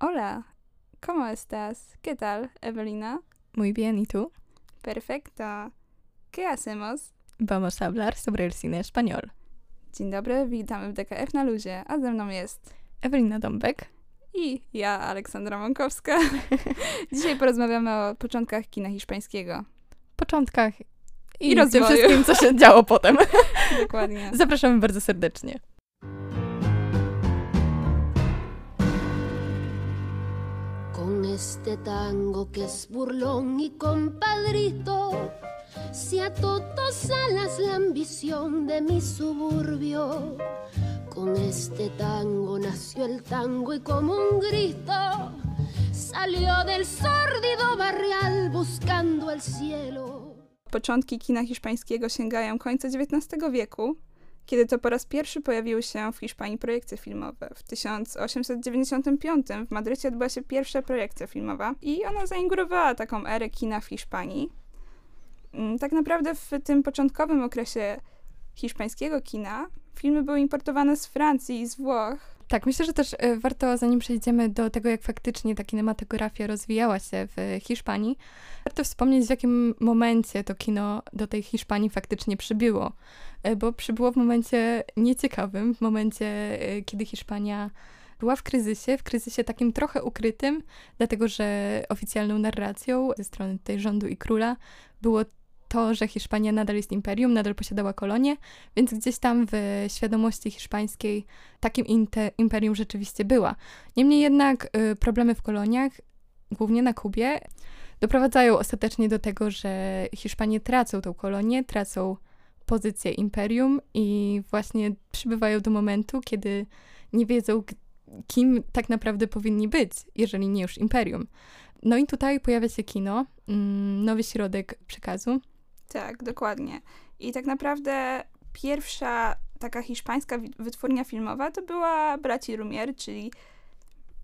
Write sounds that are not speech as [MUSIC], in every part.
Hola, ¿cómo estás? ¿Qué tal, Evelina? Muy bien, ¿y tú? Perfecto. ¿Qué hacemos? Vamos a hablar sobre el cine español. Dzień dobry, witamy w DKF na luzie, a ze mną jest Ewelina Dąbek. i ja, Aleksandra Mąkowska. [LAUGHS] Dzisiaj porozmawiamy o początkach kina hiszpańskiego. początkach i, I tym wszystkim, co się działo potem. [LAUGHS] Dokładnie. Zapraszamy bardzo serdecznie. Este tango que es burlón y compadrito, se ató dos alas la ambición de mi suburbio. Con este tango nació el tango y como un grito salió del sórdido barrial buscando el cielo. Początki kina hiszpańskiego sięgają końca XIX wieku, kiedy to po raz pierwszy pojawiły się w Hiszpanii projekcje filmowe. W 1895 w Madrycie odbyła się pierwsza projekcja filmowa i ona zaingurowała taką erę kina w Hiszpanii. Mm, Tak naprawdę w tym początkowym okresie hiszpańskiego kina filmy były importowane z Francji i z Włoch. Tak, myślę, że też e, warto, zanim przejdziemy do tego, jak faktycznie ta kinematografia rozwijała się w Hiszpanii, warto wspomnieć, w jakim momencie to kino do tej Hiszpanii faktycznie przybyło. E, Bo przybyło w momencie nieciekawym, w momencie, e, kiedy Hiszpania była w kryzysie, w kryzysie takim trochę ukrytym, dlatego że oficjalną narracją ze strony tej rządu i króla było to, że Hiszpania nadal jest imperium, nadal posiadała kolonie, więc gdzieś tam w świadomości hiszpańskiej takim imperium rzeczywiście była. Niemniej jednak y, problemy w koloniach, głównie na Kubie, doprowadzają ostatecznie do tego, że Hiszpanie tracą tą kolonię, tracą pozycję imperium i właśnie przybywają do momentu, kiedy nie wiedzą, kim tak naprawdę powinni być, jeżeli nie już imperium. No i tutaj pojawia się kino, mm, nowy środek przekazu. Tak, dokładnie. I tak naprawdę pierwsza taka hiszpańska wytwórnia filmowa to była braci Lumière, czyli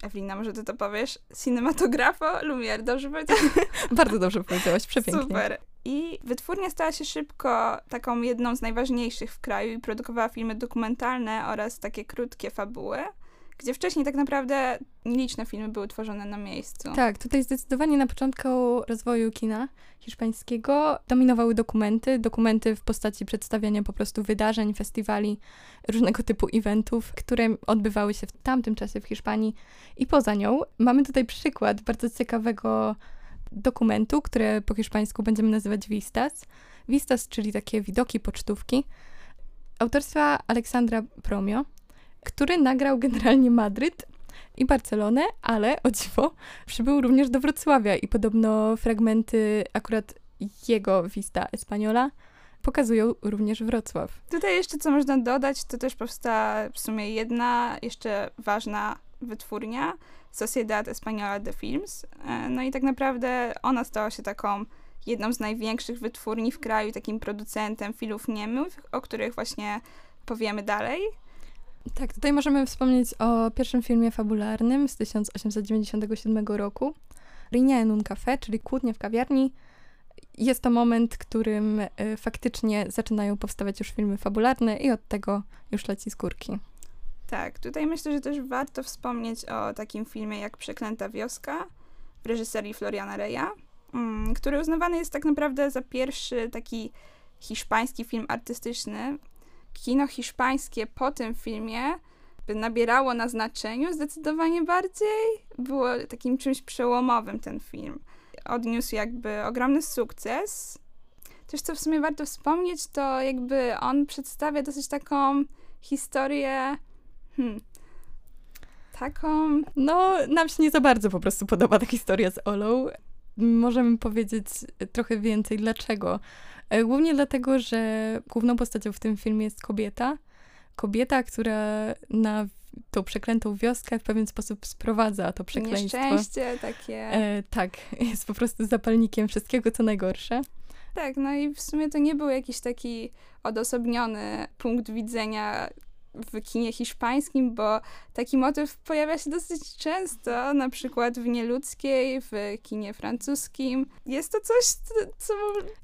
Ewelina, może ty to powiesz? Cinematografo Lumière, dobrze powiedziałam? [LAUGHS] Bardzo dobrze powiedziałaś, przepięknie. Super. I wytwórnia stała się szybko taką jedną z najważniejszych w kraju i produkowała filmy dokumentalne oraz takie krótkie fabuły, gdzie wcześniej tak naprawdę nieliczne filmy były tworzone na miejscu. Tak, tutaj zdecydowanie na początku rozwoju kina hiszpańskiego dominowały dokumenty. Dokumenty w postaci przedstawiania po prostu wydarzeń, festiwali, różnego typu eventów, które odbywały się w tamtym czasie w Hiszpanii i poza nią. Mamy tutaj przykład bardzo ciekawego dokumentu, które po hiszpańsku będziemy nazywać vistas. Vistas, czyli takie widoki, pocztówki. Autorstwa Aleksandra Promio, który nagrał generalnie Madryt i Barcelonę, ale o dziwo przybył również do Wrocławia i podobno fragmenty akurat jego Vista Española pokazują również Wrocław. Tutaj jeszcze co można dodać, to też powstała w sumie jedna jeszcze ważna wytwórnia, Sociedad Española de Films. E, No i tak naprawdę ona stała się taką jedną z największych wytwórni w kraju, takim producentem filmów niemych, o których właśnie powiemy dalej. Tak, tutaj możemy wspomnieć o pierwszym filmie fabularnym z 1897 roku, Rinia en un café, czyli Kłótnia w kawiarni. Jest to moment, którym y, faktycznie zaczynają powstawać już filmy fabularne i od tego już leci z górki. Tak, tutaj myślę, że też warto wspomnieć o takim filmie jak Przeklęta wioska w reżyserii Floriana Reya, mm, który uznawany jest tak naprawdę za pierwszy taki hiszpański film artystyczny. Kino hiszpańskie po tym filmie nabierało na znaczeniu zdecydowanie bardziej. Było takim czymś przełomowym ten film. Odniósł jakby ogromny sukces. Też co w sumie warto wspomnieć, to jakby on przedstawia dosyć taką historię Hmm. Taką. No, nam się nie za bardzo po prostu podoba ta historia z Olą. Możemy powiedzieć trochę więcej dlaczego. E, Głównie dlatego, że główną postacią w tym filmie jest kobieta. Kobieta, która na tą przeklętą wioskę w pewien sposób sprowadza to przekleństwo. Nieszczęście takie. E, tak, [LAUGHS] jest po prostu zapalnikiem wszystkiego, co najgorsze. Tak, no i w sumie to nie był jakiś taki odosobniony punkt widzenia w kinie hiszpańskim, bo taki motyw pojawia się dosyć często, na przykład w Nieludzkiej, w kinie francuskim. Jest to coś, co...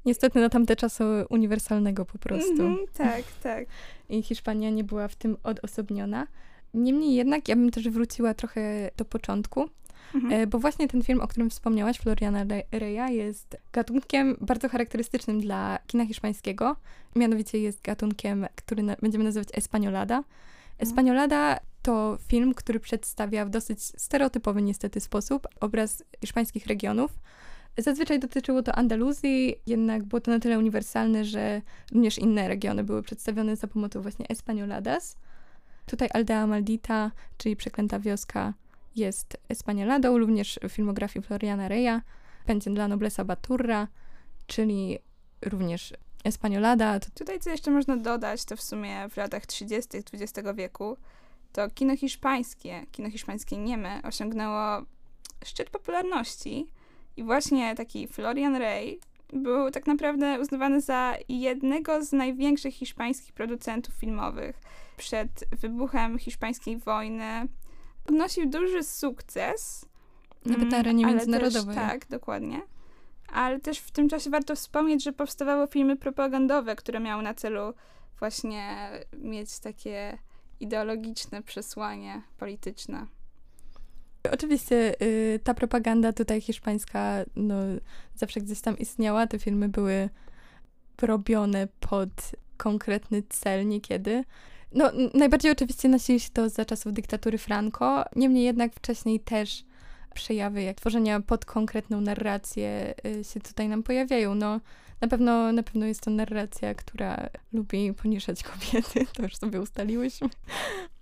Niestety na tamte czasy uniwersalnego po prostu. Mhm, tak, tak. I Hiszpania nie była w tym odosobniona. Niemniej jednak, ja bym też wróciła trochę do początku. Mhm. E, Bo właśnie ten film, o którym wspomniałaś, Floriana Re- Reya, jest gatunkiem bardzo charakterystycznym dla kina hiszpańskiego. Mianowicie jest gatunkiem, który na- będziemy nazywać Espaniolada. Espaniolada to film, który przedstawia w dosyć stereotypowy niestety sposób obraz hiszpańskich regionów. Zazwyczaj dotyczyło to Andaluzji, jednak było to na tyle uniwersalne, że również inne regiony były przedstawione za pomocą właśnie Espanioladas. Tutaj Aldea Maldita, czyli Przeklęta Wioska, jest Espanioladą, również w filmografii Floriana Reya, Pensión dla Nobleza Baturra, czyli również Espaniolada. Tutaj co jeszcze można dodać, to w sumie w latach 30. XX wieku to kino hiszpańskie, kino hiszpańskie nieme osiągnęło szczyt popularności i właśnie taki Florian Rey był tak naprawdę uznawany za jednego z największych hiszpańskich producentów filmowych. Przed wybuchem hiszpańskiej wojny odnosił duży sukces. Nawet na Mm, arenie międzynarodowej. Też, tak, dokładnie. Ale też w tym czasie warto wspomnieć, że powstawały filmy propagandowe, które miały na celu właśnie mieć takie ideologiczne przesłanie polityczne. Oczywiście y, ta propaganda tutaj hiszpańska no, zawsze gdzieś tam istniała. Te filmy były robione pod konkretny cel niekiedy. No, najbardziej oczywiście nasili się to za czasów dyktatury Franco, niemniej jednak wcześniej też przejawy jak tworzenia pod konkretną narrację y, się tutaj nam pojawiają. No, na pewno, na pewno jest to narracja, która lubi poniżać [LAUGHS] kobiety, to już sobie ustaliłyśmy.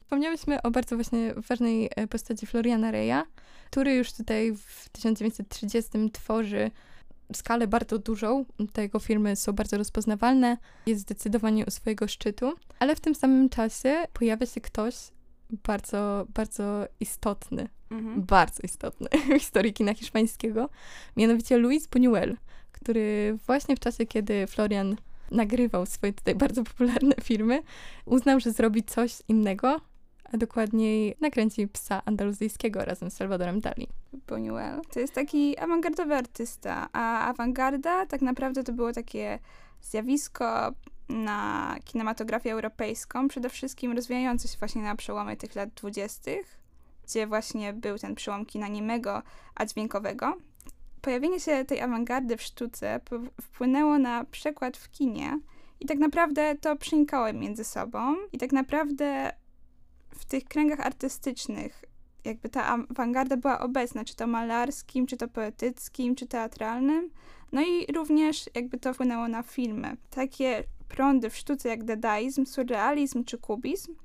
Wspomniałyśmy o bardzo właśnie ważnej e, postaci Floriana Reya, który już tutaj w 1930 tworzy skalę bardzo dużą. Te jego filmy są bardzo rozpoznawalne, jest zdecydowanie u swojego szczytu, ale w tym samym czasie pojawia się ktoś bardzo, bardzo istotny, Mhm. bardzo istotny [LAUGHS] w historii kina hiszpańskiego, mianowicie Luis Buñuel, który właśnie w czasie, kiedy Florian nagrywał swoje tutaj bardzo popularne filmy, uznał, że zrobi coś innego, a dokładniej nakręci psa andaluzyjskiego razem z Salvadorem Dali. Buñuel. To jest taki awangardowy artysta, a awangarda tak naprawdę to było takie zjawisko na kinematografię europejską, przede wszystkim rozwijające się właśnie na przełomie tych lat dwudziestych, gdzie właśnie był ten przełom kina niemego, a dźwiękowego. Pojawienie się tej awangardy w sztuce wpłynęło na przekład w kinie i tak naprawdę to przenikało między sobą i tak naprawdę w tych kręgach artystycznych jakby ta awangarda była obecna, czy to malarskim, czy to poetyckim, czy teatralnym. No i również jakby to wpłynęło na filmy. Takie prądy w sztuce jak dadaizm, surrealizm czy kubizm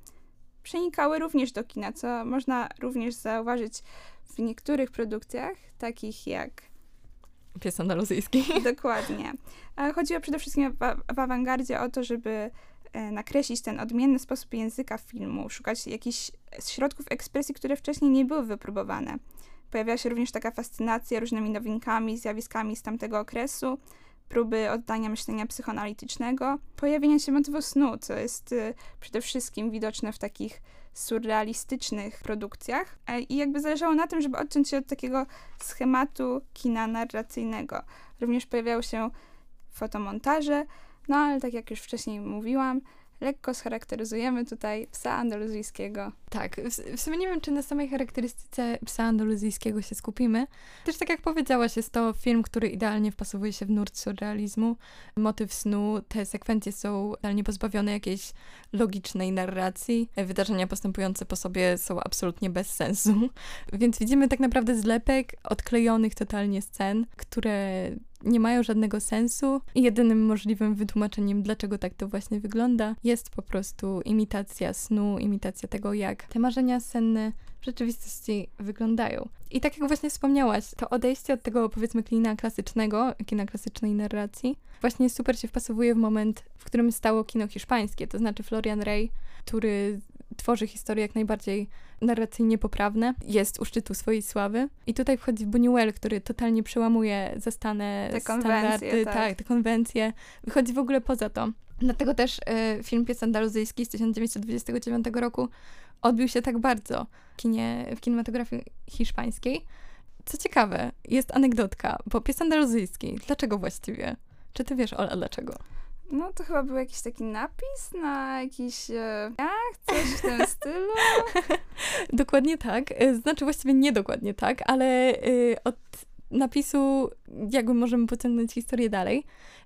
przenikały również do kina, co można również zauważyć w niektórych produkcjach, takich jak Pies andaluzyjski. Dokładnie. Chodziło przede wszystkim w, w awangardzie o to, żeby nakreślić ten odmienny sposób języka filmu, szukać jakichś środków ekspresji, które wcześniej nie były wypróbowane. Pojawiała się również taka fascynacja różnymi nowinkami, zjawiskami z tamtego okresu, próby oddania myślenia psychoanalitycznego, pojawienia się motywu snu, co jest y, przede wszystkim widoczne w takich surrealistycznych produkcjach. E, I jakby zależało na tym, żeby odciąć się od takiego schematu kina narracyjnego. Również pojawiały się fotomontaże, no ale tak jak już wcześniej mówiłam, lekko scharakteryzujemy tutaj psa andaluzyjskiego. Tak, w, sumie nie wiem, czy na samej charakterystyce psa andaluzyjskiego się skupimy. Też tak jak powiedziałaś, jest to film, który idealnie wpasowuje się w nurt surrealizmu. Motyw snu, te sekwencje są idealnie pozbawione jakiejś logicznej narracji. Wydarzenia postępujące po sobie są absolutnie bez sensu. [LAUGHS] Więc widzimy tak naprawdę zlepek odklejonych totalnie scen, które nie mają żadnego sensu jedynym możliwym wytłumaczeniem, dlaczego tak to właśnie wygląda, jest po prostu imitacja snu, imitacja tego, jak te marzenia senne w rzeczywistości wyglądają. I tak jak właśnie wspomniałaś, to odejście od tego powiedzmy kina klasycznego, kina klasycznej narracji, właśnie super się wpasowuje w moment, w którym stało kino hiszpańskie, to znaczy Florian Rey, który tworzy historie jak najbardziej narracyjnie poprawne, jest u szczytu swojej sławy. I tutaj wchodzi Buñuel, który totalnie przełamuje zastane Te standardy, tak. tak, te konwencje. Wychodzi w ogóle poza to. Dlatego też y, film Pies Andaluzyjski z 1929 roku odbił się tak bardzo w, kinie, w kinematografii hiszpańskiej. Co ciekawe, jest anegdotka, bo Pies Andaluzyjski, dlaczego właściwie? Czy ty wiesz, Ola, dlaczego? No to chyba był jakiś taki napis na jakiś e, coś w tym stylu. [LAUGHS] Dokładnie tak. E, Znaczy właściwie nie dokładnie tak, ale y, od napisu jakby możemy pociągnąć historię dalej.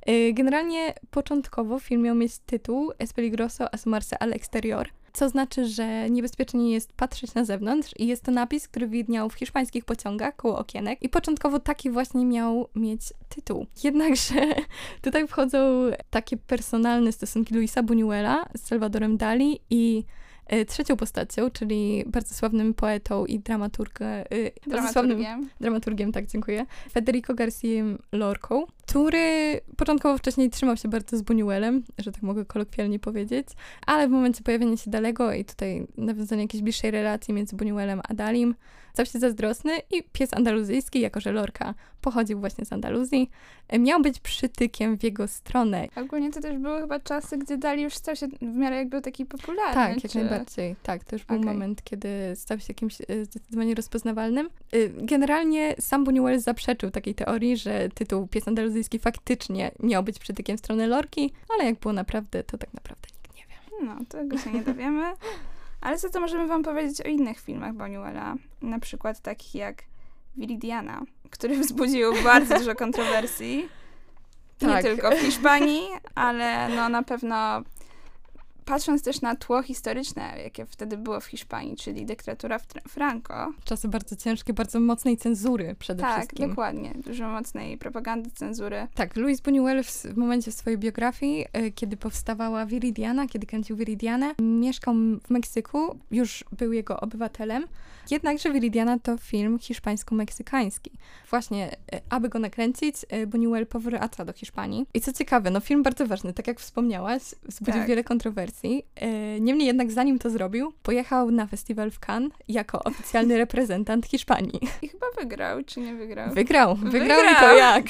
Y, Generalnie początkowo film miał mieć tytuł Es peligroso asomarse al exterior, co znaczy, że niebezpiecznie jest patrzeć na zewnątrz i jest to napis, który widniał w hiszpańskich pociągach koło okienek i początkowo taki właśnie miał mieć tytuł. Jednakże [LAUGHS] tutaj wchodzą takie personalne stosunki Luisa Buñuela z Salvadorem Dali i e, trzecią postacią, czyli bardzo sławnym poetą i dramaturgiem, bardzo sławnym Dramaturgiem. dramaturgiem, tak dziękuję, Federico García Lorcą, który początkowo wcześniej trzymał się bardzo z Buñuelem, że tak mogę kolokwialnie powiedzieć, ale w momencie pojawienia się Dalego i tutaj nawiązania jakiejś bliższej relacji między Buñuelem a Dalim, stał się zazdrosny i pies andaluzyjski, jako że Lorca pochodził właśnie z Andaluzji, e, miał być przytykiem w jego stronę. Ogólnie to też były chyba czasy, gdzie Dali już stał się w miarę jakby taki popularny. Tak, jak czy... najbardziej. Tak, to już był Okej. moment, kiedy stał się kimś e, zdecydowanie rozpoznawalnym. Y, Generalnie sam Buñuel zaprzeczył takiej teorii, że tytuł Pies Andaluzyjski faktycznie miał być przytykiem w stronę Lorki, ale jak było naprawdę, to tak naprawdę nikt nie wie. No, tego się nie dowiemy. Ale za to możemy wam powiedzieć o innych filmach Boniuela. Na przykład takich jak Viridiana, który wzbudził [LAUGHS] bardzo dużo kontrowersji. Tak. Nie tylko w Hiszpanii, ale no na pewno patrząc też na tło historyczne, jakie wtedy było w Hiszpanii, czyli dyktatura Fr- Franco. Czasy bardzo ciężkie, bardzo mocnej cenzury przede Tak, wszystkim. dokładnie. Dużo mocnej propagandy, cenzury. Tak, Luis Buñuel w, w momencie swojej biografii, y, kiedy powstawała Viridiana, kiedy kręcił Viridianę, mieszkał w Meksyku, już był jego obywatelem. Jednakże Viridiana to film hiszpańsko-meksykański. Właśnie, y, aby go nakręcić, y, Buñuel powraca do Hiszpanii. I co ciekawe, no film bardzo ważny, tak jak wspomniałaś, wzbudził Tak. wiele kontrowersji. Y, Niemniej jednak zanim to zrobił, pojechał na festiwal w Cannes jako oficjalny [LAUGHS] reprezentant Hiszpanii. I chyba wygrał, czy nie wygrał? Wygrał, wygrał, i to Wygrał! jak?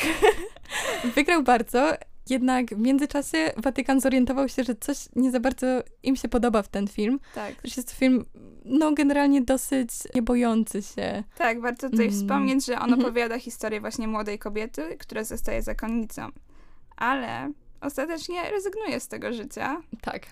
[LAUGHS] wygrał bardzo, jednak w międzyczasie Watykan zorientował się, że coś nie za bardzo im się podoba w ten film. tak. Że jest to film, no generalnie dosyć nie bojący się. Tak, warto tutaj Mm. wspomnieć, że on Mhm. opowiada historię właśnie młodej kobiety, która zostaje zakonnicą. Ale ostatecznie rezygnuje z tego życia. Tak.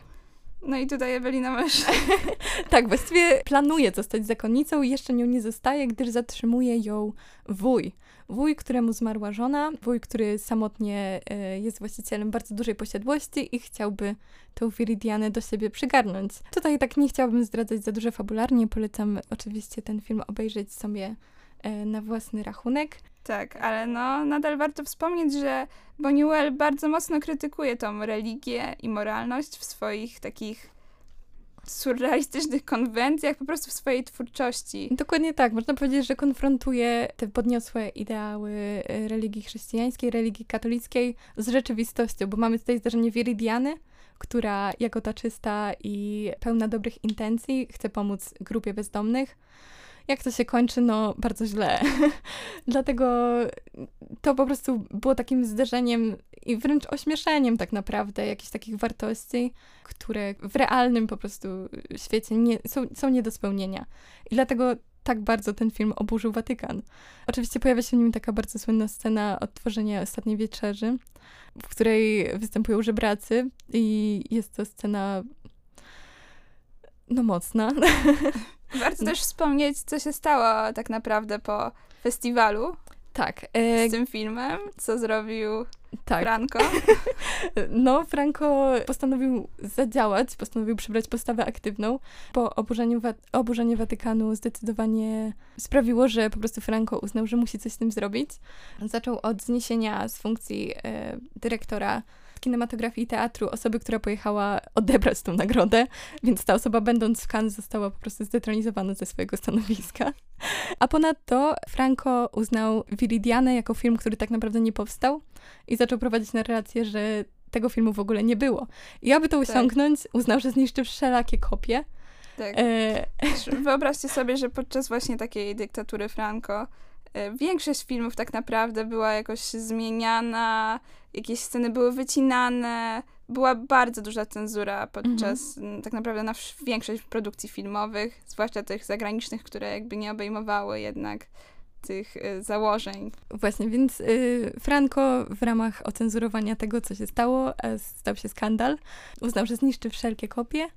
No i tutaj Ewelina masz... [LAUGHS] Tak, właściwie planuje zostać zakonnicą i jeszcze nią nie zostaje, gdyż zatrzymuje ją wuj. Wuj, któremu zmarła żona, wuj, który samotnie e, jest właścicielem bardzo dużej posiadłości i chciałby tą Viridianę do siebie przygarnąć. Tutaj tak nie chciałabym zdradzać za dużo fabularnie, polecam oczywiście ten film obejrzeć sobie na własny rachunek. Tak, ale no nadal warto wspomnieć, że Boniuel bardzo mocno krytykuje tą religię i moralność w swoich takich surrealistycznych konwencjach, po prostu w swojej twórczości. Dokładnie tak, można powiedzieć, że konfrontuje te podniosłe ideały e, religii chrześcijańskiej, religii katolickiej z rzeczywistością, bo mamy tutaj zdarzenie Viridiany, która jako ta czysta i pełna dobrych intencji chce pomóc grupie bezdomnych. Jak to się kończy? No, bardzo źle. [LAUGHS] Dlatego to po prostu było takim zderzeniem i wręcz ośmieszeniem tak naprawdę jakichś takich wartości, które w realnym po prostu świecie nie, są, są nie do spełnienia. I dlatego tak bardzo ten film oburzył Watykan. Oczywiście pojawia się w nim taka bardzo słynna scena odtworzenia Ostatniej Wieczerzy, w której występują żebracy i jest to scena no mocna. [LAUGHS] Warto też wspomnieć, co się stało tak naprawdę po festiwalu tak, e, z tym filmem, co zrobił tak. Franco. [LAUGHS] No, Franco postanowił zadziałać, postanowił przybrać postawę aktywną. Po oburzeniu, Wa- oburzenie Watykanu zdecydowanie sprawiło, że po prostu Franco uznał, że musi coś z tym zrobić. Zaczął od zniesienia z funkcji e, dyrektora kinematografii i teatru osoby, która pojechała odebrać tą nagrodę, więc ta osoba będąc w Cannes została po prostu zdetronizowana ze swojego stanowiska. A ponadto Franco uznał Viridianę jako film, który tak naprawdę nie powstał i zaczął prowadzić narrację, że tego filmu w ogóle nie było. I aby to Tak. osiągnąć, uznał, że zniszczy wszelakie kopie. Tak. E, Wyobraźcie sobie, że podczas właśnie takiej dyktatury Franco e, większość filmów tak naprawdę była jakoś zmieniana, jakieś sceny były wycinane, była bardzo duża cenzura podczas m, tak naprawdę na większość produkcji filmowych, zwłaszcza tych zagranicznych, które jakby nie obejmowały jednak tych y, założeń. Właśnie, więc y, Franco w ramach ocenzurowania tego, co się stało, e, stał się skandal. Uznał, że zniszczy wszelkie kopie.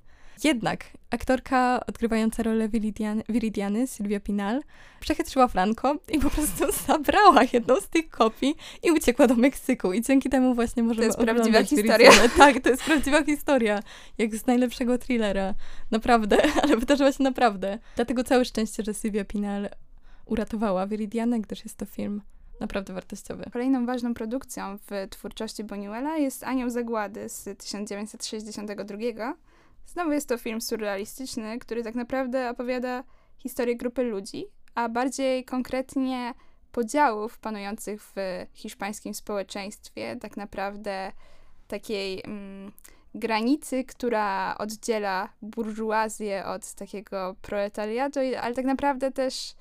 Jednak aktorka odgrywająca rolę Viridiany, Viridiany, Sylvia Pinal, przechytrzyła Franco i po prostu [LAUGHS] zabrała jedną z tych kopii i uciekła do Meksyku. I dzięki temu właśnie możemy To jest prawdziwa historia. Viridianę. [LAUGHS] Tak, to jest prawdziwa historia. Jak z najlepszego thrillera. Naprawdę, [LAUGHS] ale wydarzyła się naprawdę. Dlatego całe szczęście, że Sylvia Pinal uratowała Viridianę, gdyż jest to film naprawdę wartościowy. Kolejną ważną produkcją w twórczości Buñuela jest Anioł Zagłady z 1962. Znowu jest to film surrealistyczny, który tak naprawdę opowiada historię grupy ludzi, a bardziej konkretnie podziałów panujących w hiszpańskim społeczeństwie, tak naprawdę takiej mm, granicy, która oddziela burżuazję od takiego proletariatu, ale tak naprawdę też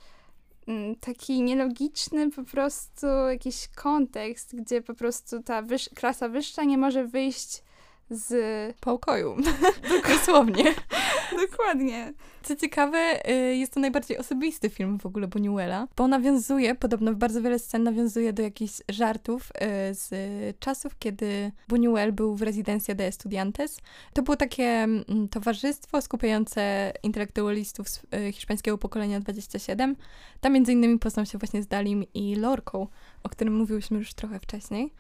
mm, taki nielogiczny po prostu jakiś kontekst, gdzie po prostu ta wyż- klasa wyższa nie może wyjść z... Pokoju. [LAUGHS] Dosłownie. [LAUGHS] Dokładnie. Co ciekawe, y, jest to najbardziej osobisty film w ogóle Buñuela, bo nawiązuje, podobno w bardzo wiele scen nawiązuje do jakichś żartów y, z czasów, kiedy Buñuel był w Residencia de Estudiantes. To było takie mm, towarzystwo skupiające intelektualistów z y, hiszpańskiego pokolenia 27. Tam między innymi poznał się właśnie z Dalim i Lorką, o którym mówiłyśmy już trochę wcześniej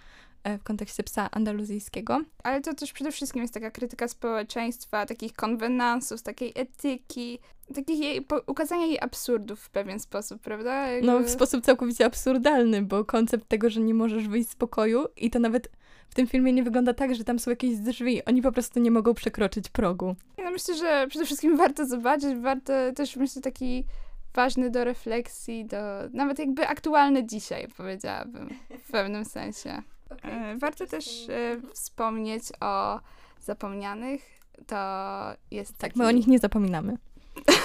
w kontekście psa andaluzyjskiego. Ale to też przede wszystkim jest taka krytyka społeczeństwa, takich konwenansów, takiej etyki, takich jej, ukazania jej absurdów w pewien sposób, prawda? Jakby- No, w sposób całkowicie absurdalny, bo koncept tego, że nie możesz wyjść z pokoju i to nawet w tym filmie nie wygląda tak, że tam są jakieś drzwi. Oni po prostu nie mogą przekroczyć progu. Ja myślę, że przede wszystkim [LAUGHS] warto zobaczyć, warto też myślę taki ważny do refleksji, do nawet jakby aktualny dzisiaj, powiedziałabym, w pewnym sensie. E, Warto też e, wspomnieć o zapomnianych. To jest Tak, taki, my o nich nie zapominamy.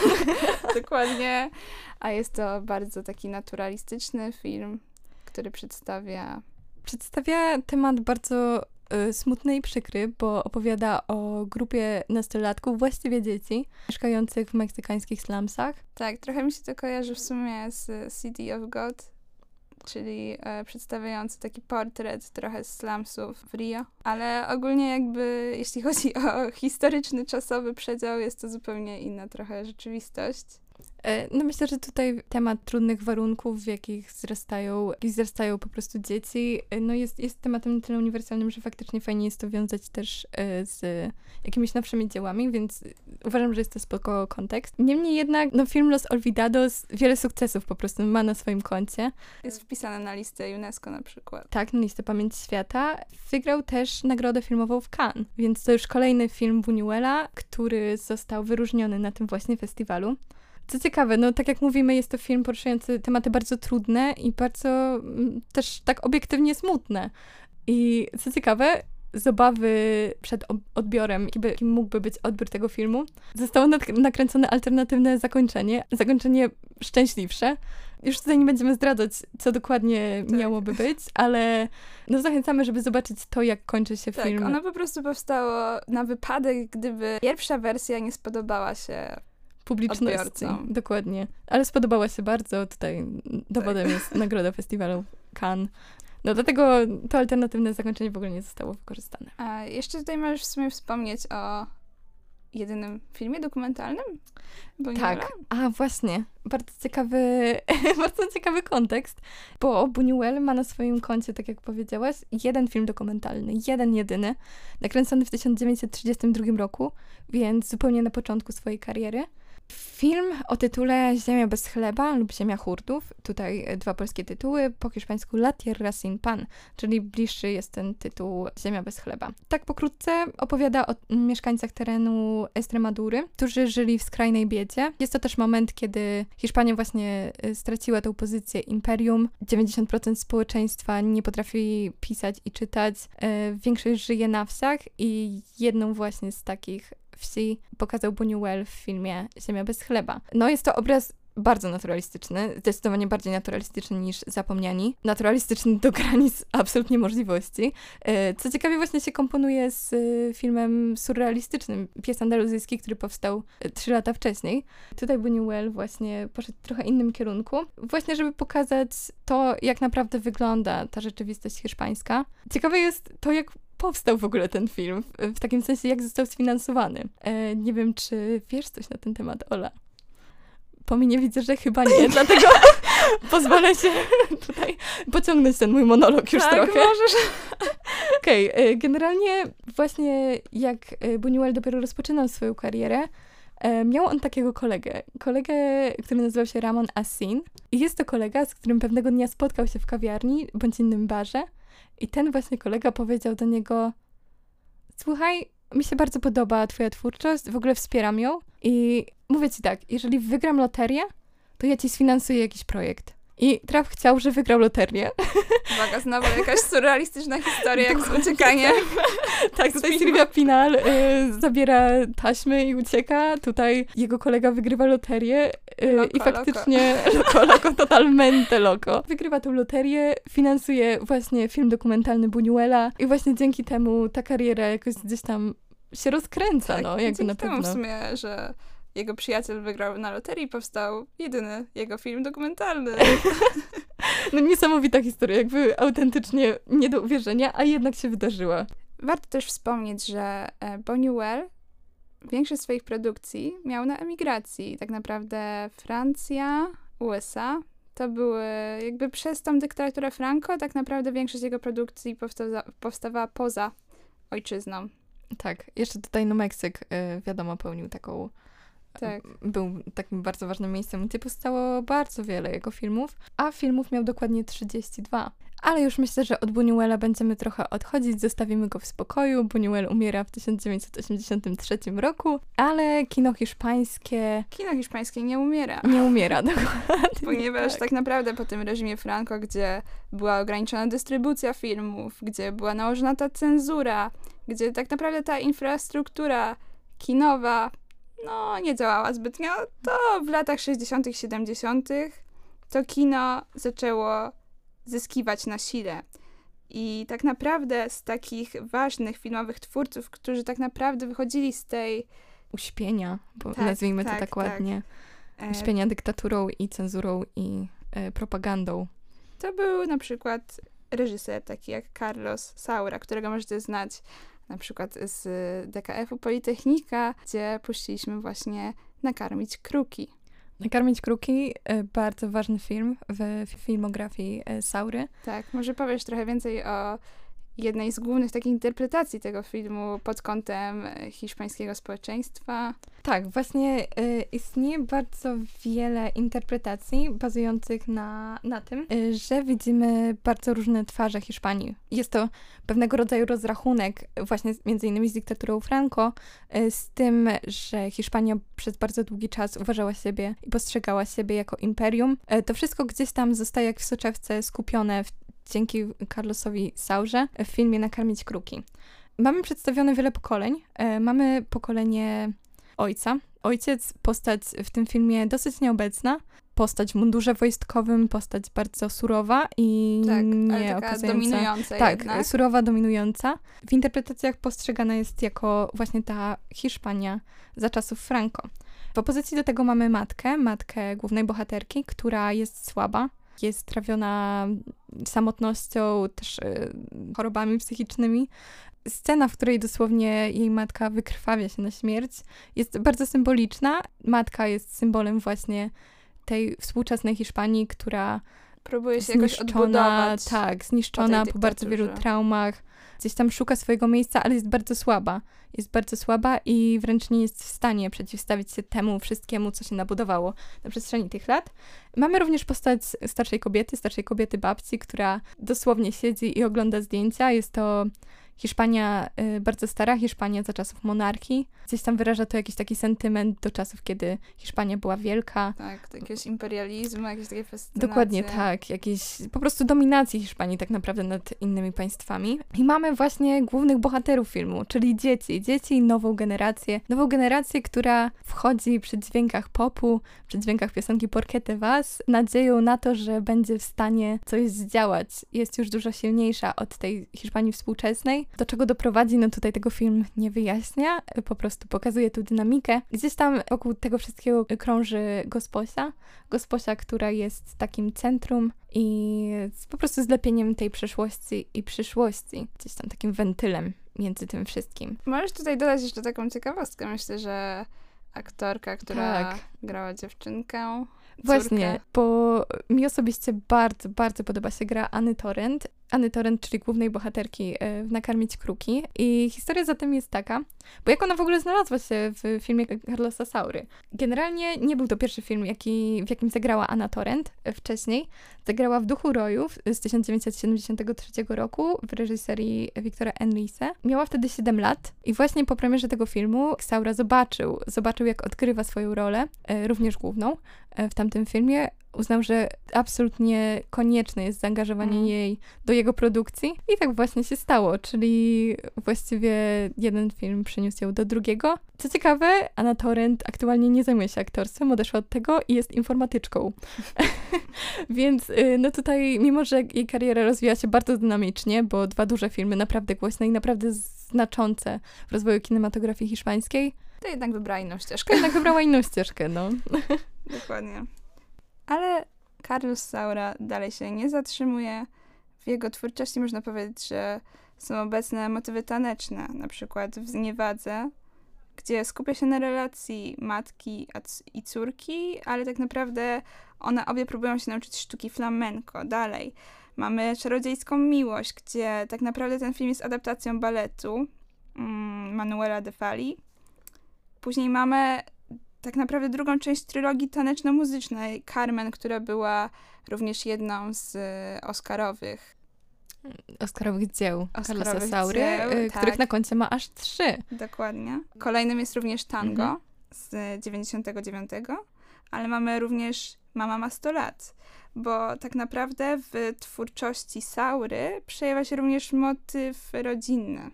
[LAUGHS] dokładnie, a jest to bardzo taki naturalistyczny film, który przedstawia Przedstawia temat bardzo y, smutny i przykry, bo opowiada o grupie nastolatków, właściwie dzieci, mieszkających w meksykańskich slumsach. Tak, trochę mi się to kojarzy w sumie z City of God, czyli e, przedstawiający taki portret trochę slumsów w Rio. Ale ogólnie jakby, jeśli chodzi o historyczny, czasowy przedział, jest to zupełnie inna trochę rzeczywistość. E, No myślę, że tutaj temat trudnych warunków, w jakich wzrastają, w jakich wzrastają po prostu dzieci, e, no jest, jest tematem tyle uniwersalnym, że faktycznie fajnie jest to wiązać też e, z jakimiś nowszymi dziełami, więc uważam, że jest to spoko kontekst. Niemniej jednak, no film Los Olvidados wiele sukcesów po prostu ma na swoim koncie. Jest wpisane na listę UNESCO na przykład. Tak, na listę Pamięć Świata. Wygrał też nagrodę filmową w Cannes, więc to już kolejny film Buñuela, który został wyróżniony na tym właśnie festiwalu. Co ciekawe, no tak jak mówimy, jest to film poruszający tematy bardzo trudne i bardzo mm, też tak obiektywnie smutne. I co ciekawe, z obawy przed odbiorem, jaki by- jaki mógłby być odbiór tego filmu, zostało nak- nakręcone alternatywne zakończenie, zakończenie szczęśliwsze. Już tutaj nie będziemy zdradzać, co dokładnie Tak. miałoby być, ale no zachęcamy, żeby zobaczyć to, jak kończy się Tak, film. ono po prostu powstało na wypadek, gdyby pierwsza wersja nie spodobała się. Publiczności. odbiorcom. Dokładnie. Ale spodobała się bardzo. Tutaj dowodem Tak. jest nagroda festiwalu Cannes. No dlatego to alternatywne zakończenie w ogóle nie zostało wykorzystane. A jeszcze tutaj możesz w sumie wspomnieć o jedynym filmie dokumentalnym? Buñuela? Tak. A właśnie, bardzo ciekawy, [LAUGHS] bardzo ciekawy kontekst, bo Buñuel ma na swoim koncie, tak jak powiedziałaś, jeden film dokumentalny, jeden jedyny, nakręcony w 1932 roku, więc zupełnie na początku swojej kariery. Film o tytule Ziemia bez chleba lub Ziemia hurtów. Tutaj e, dwa polskie tytuły, po hiszpańsku La Tierra sin pan, czyli bliższy jest ten tytuł Ziemia bez chleba. Tak pokrótce opowiada o mm, mieszkańcach terenu Estremadury, którzy żyli w skrajnej biedzie. Jest to też moment, kiedy Hiszpania właśnie e, straciła tę pozycję imperium. 90% społeczeństwa nie potrafi pisać i czytać. E, Większość żyje na wsiach i jedną właśnie z takich wsi pokazał Buñuel w filmie Ziemia bez chleba. No jest to obraz bardzo naturalistyczny, zdecydowanie bardziej naturalistyczny niż Zapomniani. Naturalistyczny do granic [LAUGHS] absolutnie możliwości. E, co ciekawie właśnie się komponuje z e, filmem surrealistycznym, pies andaluzyjski, który powstał e, trzy lata wcześniej. Tutaj Buñuel właśnie poszedł w trochę innym kierunku, właśnie żeby pokazać to, jak naprawdę wygląda ta rzeczywistość hiszpańska. Ciekawe jest to, jak powstał w ogóle ten film, w, takim sensie, jak został sfinansowany. E, nie wiem, czy wiesz coś na ten temat, Ola? Po mnie widzę, że chyba nie, [LAUGHS] dlatego [LAUGHS] pozwolę się [LAUGHS] tutaj pociągnąć ten mój monolog już tak, trochę. możesz. Okej, okay, generalnie właśnie jak e, Buñuel dopiero rozpoczynał swoją karierę, e, miał on takiego kolegę. Kolegę, który nazywał się Ramon Assin. I jest to kolega, z którym pewnego dnia spotkał się w kawiarni bądź innym barze. I ten właśnie kolega powiedział do niego: Słuchaj, mi się bardzo podoba Twoja twórczość, w ogóle wspieram ją. I mówię Ci tak, jeżeli wygram loterię, to ja Ci sfinansuję jakiś projekt. I Traf chciał, że wygrał loterię. [LAUGHS] Uwaga, znowu jakaś surrealistyczna historia, jak z uciekaniem. [LAUGHS] tak, tutaj Sylwia Pinal y, zabiera taśmy i ucieka. Tutaj jego kolega wygrywa loterię y, i faktycznie [LAUGHS] loko, loko, totalmente loko. Wygrywa tą loterię, finansuje właśnie film dokumentalny Buñuela i właśnie dzięki temu ta kariera jakoś gdzieś tam się rozkręca, Tak, no, jakby na temu pewno. w sumie, że jego przyjaciel wygrał na loterii, powstał jedyny jego film dokumentalny. [LAUGHS] No niesamowita historia, jakby autentycznie nie do uwierzenia, a jednak się wydarzyła. Warto też wspomnieć, że e, Buñuel większość swoich produkcji miał na emigracji. Tak naprawdę Francja, USA to były jakby przez tą dyktaturę Franco, tak naprawdę większość jego produkcji powstawa, powstawała poza ojczyzną. Tak, jeszcze tutaj no Meksyk, y, wiadomo, pełnił taką Tak. był takim bardzo ważnym miejscem, gdzie powstało bardzo wiele jego filmów, a filmów miał dokładnie 32. Ale już myślę, że od Buñuela będziemy trochę odchodzić, zostawimy go w spokoju. Buñuel umiera w 1983 roku, ale kino hiszpańskie Kino hiszpańskie nie umiera. nie umiera [LAUGHS] dokładnie. Ponieważ tak. tak naprawdę po tym reżimie Franco, gdzie była ograniczona dystrybucja filmów, gdzie była nałożona ta cenzura, gdzie tak naprawdę ta infrastruktura kinowa no, nie działała zbytnio, to w latach 60., 70. to kino zaczęło zyskiwać na sile. I tak naprawdę z takich ważnych filmowych twórców, którzy tak naprawdę wychodzili z tej Uśpienia, bo Tak, nazwijmy to tak, tak tak. ładnie. e, Uśpienia dyktaturą i cenzurą i e, propagandą. To był na przykład reżyser taki jak Carlos Saura, którego możecie znać na przykład z DKF-u Politechnika, gdzie puściliśmy właśnie Nakarmić Kruki. Nakarmić kruki, e, bardzo ważny film w filmografii e, Saury. Tak, może powiesz trochę więcej o jednej z głównych takich interpretacji tego filmu pod kątem e, hiszpańskiego społeczeństwa. Tak, właśnie y, istnieje bardzo wiele interpretacji bazujących na, na tym, y, że widzimy bardzo różne twarze Hiszpanii. Jest to pewnego rodzaju rozrachunek właśnie między innymi z dyktaturą Franco, y, z tym, że Hiszpania przez bardzo długi czas uważała siebie i postrzegała siebie jako imperium. To wszystko gdzieś tam zostaje jak w soczewce skupione w, dzięki Carlosowi Saurze w filmie Nakarmić Kruki. Mamy przedstawione wiele pokoleń. Y, Mamy pokolenie ojca. Ojciec, postać w tym filmie dosyć nieobecna. Postać w mundurze wojskowym, postać bardzo surowa i Tak, nie taka okazująca... dominująca Tak, jednak. surowa, dominująca. W interpretacjach postrzegana jest jako właśnie ta Hiszpania za czasów Franco. W opozycji do tego mamy matkę, matkę głównej bohaterki, która jest słaba, jest trawiona samotnością, też y, chorobami psychicznymi. Scena, w której dosłownie jej matka wykrwawia się na śmierć, jest bardzo symboliczna. Matka jest symbolem właśnie tej współczesnej Hiszpanii, która Próbuje się jakoś odbudować. tak, zniszczona tej po bardzo wielu traumach. Gdzieś tam szuka swojego miejsca, ale jest bardzo słaba. Jest bardzo słaba i wręcz nie jest w stanie przeciwstawić się temu wszystkiemu, co się nabudowało na przestrzeni tych lat. Mamy również postać starszej kobiety, starszej kobiety babci, która dosłownie siedzi i ogląda zdjęcia. Jest to Hiszpania, y, bardzo stara Hiszpania za czasów monarchii. Gdzieś tam wyraża to jakiś taki sentyment do czasów, kiedy Hiszpania była wielka. Tak, to jakiegoś imperializmu, jakieś takie fascynacje. Dokładnie tak, jakiejś po prostu dominacji Hiszpanii tak naprawdę nad innymi państwami. I mamy właśnie głównych bohaterów filmu, czyli dzieci. Dzieci i nową generację. Nową generację, która wchodzi przy dźwiękach popu, przy dźwiękach piosenki Porquete Was, nadzieją na to, że będzie w stanie coś zdziałać. Jest już dużo silniejsza od tej Hiszpanii współczesnej. Do czego doprowadzi, no tutaj tego film nie wyjaśnia, po prostu pokazuje tu dynamikę. Gdzieś tam wokół tego wszystkiego krąży Gosposia. Gosposia, która jest takim centrum i po prostu zlepieniem tej przeszłości i przyszłości. Gdzieś tam takim wentylem między tym wszystkim. Możesz tutaj dodać jeszcze taką ciekawostkę. Myślę, że aktorka, która Tak. grała dziewczynkę. Właśnie, bo mi osobiście bardzo, bardzo podoba się gra Anny Torrent. Anny Torrent, czyli głównej bohaterki e, w Nakarmić Kruki. I historia za tym jest taka, bo jak ona w ogóle znalazła się w filmie Carlosa Saury. Generalnie nie był to pierwszy film, jaki, w jakim zagrała Anna Torrent e, wcześniej. Zagrała w Duchu Rojów z 1973 roku w reżyserii Wiktora Enrique. Miała wtedy 7 lat i właśnie po premierze tego filmu Saura zobaczył, zobaczył jak odgrywa swoją rolę, e, również główną, w tamtym filmie. Uznał, że absolutnie konieczne jest zaangażowanie Mm. jej do jego produkcji i tak właśnie się stało, czyli właściwie jeden film przyniósł ją do drugiego. Co ciekawe, Anna Torrent aktualnie nie zajmuje się aktorstwem, odeszła od tego i jest informatyczką. [LAUGHS] Więc y, no tutaj, mimo że jej kariera rozwija się bardzo dynamicznie, bo dwa duże filmy, naprawdę głośne i naprawdę znaczące w rozwoju kinematografii hiszpańskiej, To jednak wybrała inną ścieżkę. jednak wybrała inną ścieżkę, no. [LAUGHS] Dokładnie. Ale Carlos Saura dalej się nie zatrzymuje. W jego twórczości można powiedzieć, że są obecne motywy taneczne, na przykład w Zniewadze, gdzie skupia się na relacji matki i córki, ale tak naprawdę one obie próbują się nauczyć sztuki flamenco. Dalej mamy Czarodziejską Miłość, gdzie tak naprawdę ten film jest adaptacją baletu mm, Manuela de Fali. Później mamy tak naprawdę drugą część trylogii taneczno-muzycznej Carmen, która była również jedną z e, Oscarowych. Oscarowych dzieł Carlosa Oscarowych Saury, dzieł, y, tak. których na koncie ma aż trzy. Dokładnie. Kolejnym jest również Tango Mhm. z 99, ale mamy również Mama ma 100 lat, bo tak naprawdę w twórczości Saury przejawia się również motyw rodzinny.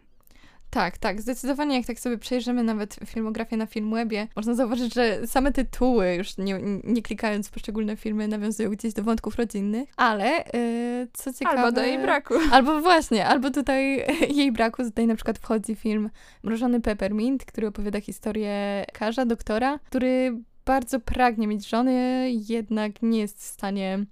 Tak, tak, zdecydowanie jak tak sobie przejrzymy nawet filmografię na Filmwebie, można zauważyć, że same tytuły, już nie, nie klikając w poszczególne filmy, nawiązują gdzieś do wątków rodzinnych, ale yy, co ciekawe... Albo do jej braku. [LAUGHS] Albo właśnie, albo tutaj [LAUGHS] jej braku, tutaj na przykład wchodzi film Mrożony Peppermint, który opowiada historię lekarza, doktora, który bardzo pragnie mieć żony, jednak nie jest w stanie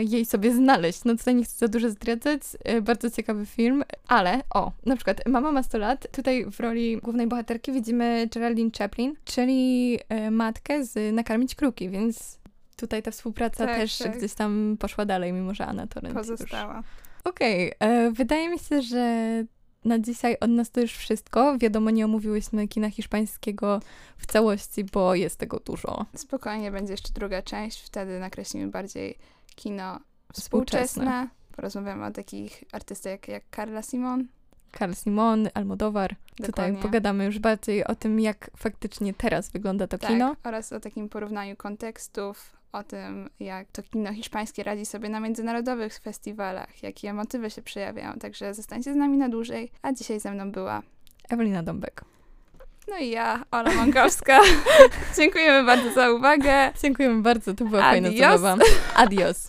jej sobie znaleźć. No tutaj nie chcę za dużo zdradzać, e, bardzo ciekawy film, ale o, na przykład Mama ma 100 lat, tutaj w roli głównej bohaterki widzimy Geraldine Chaplin, czyli e, matkę z Nakarmić Kruki, więc tutaj ta współpraca Tak, też tak. gdzieś tam poszła dalej, mimo że Anna Torrent Pozostała. Okej, e, wydaje mi się, że na dzisiaj od nas to już wszystko. Wiadomo, nie omówiłyśmy kina hiszpańskiego w całości, bo jest tego dużo. Spokojnie będzie jeszcze druga część, wtedy nakreślimy bardziej kino Współczesne. współczesne. Porozmawiamy o takich artystach jak, Carla Simon. Karl Simon, Almodóvar. Tutaj Dokładnie. pogadamy już bardziej o tym, jak faktycznie teraz wygląda to Tak, kino. oraz o takim porównaniu kontekstów, o tym, jak to kino hiszpańskie radzi sobie na międzynarodowych festiwalach, jakie motywy się przejawiają. Także zostańcie z nami na dłużej, a dzisiaj ze mną była Ewelina Dąbek. No i ja, Ola Mąkowska. [LAUGHS] Dziękujemy bardzo za uwagę. Dziękujemy bardzo, to była Adios. fajna zabawa. Adios.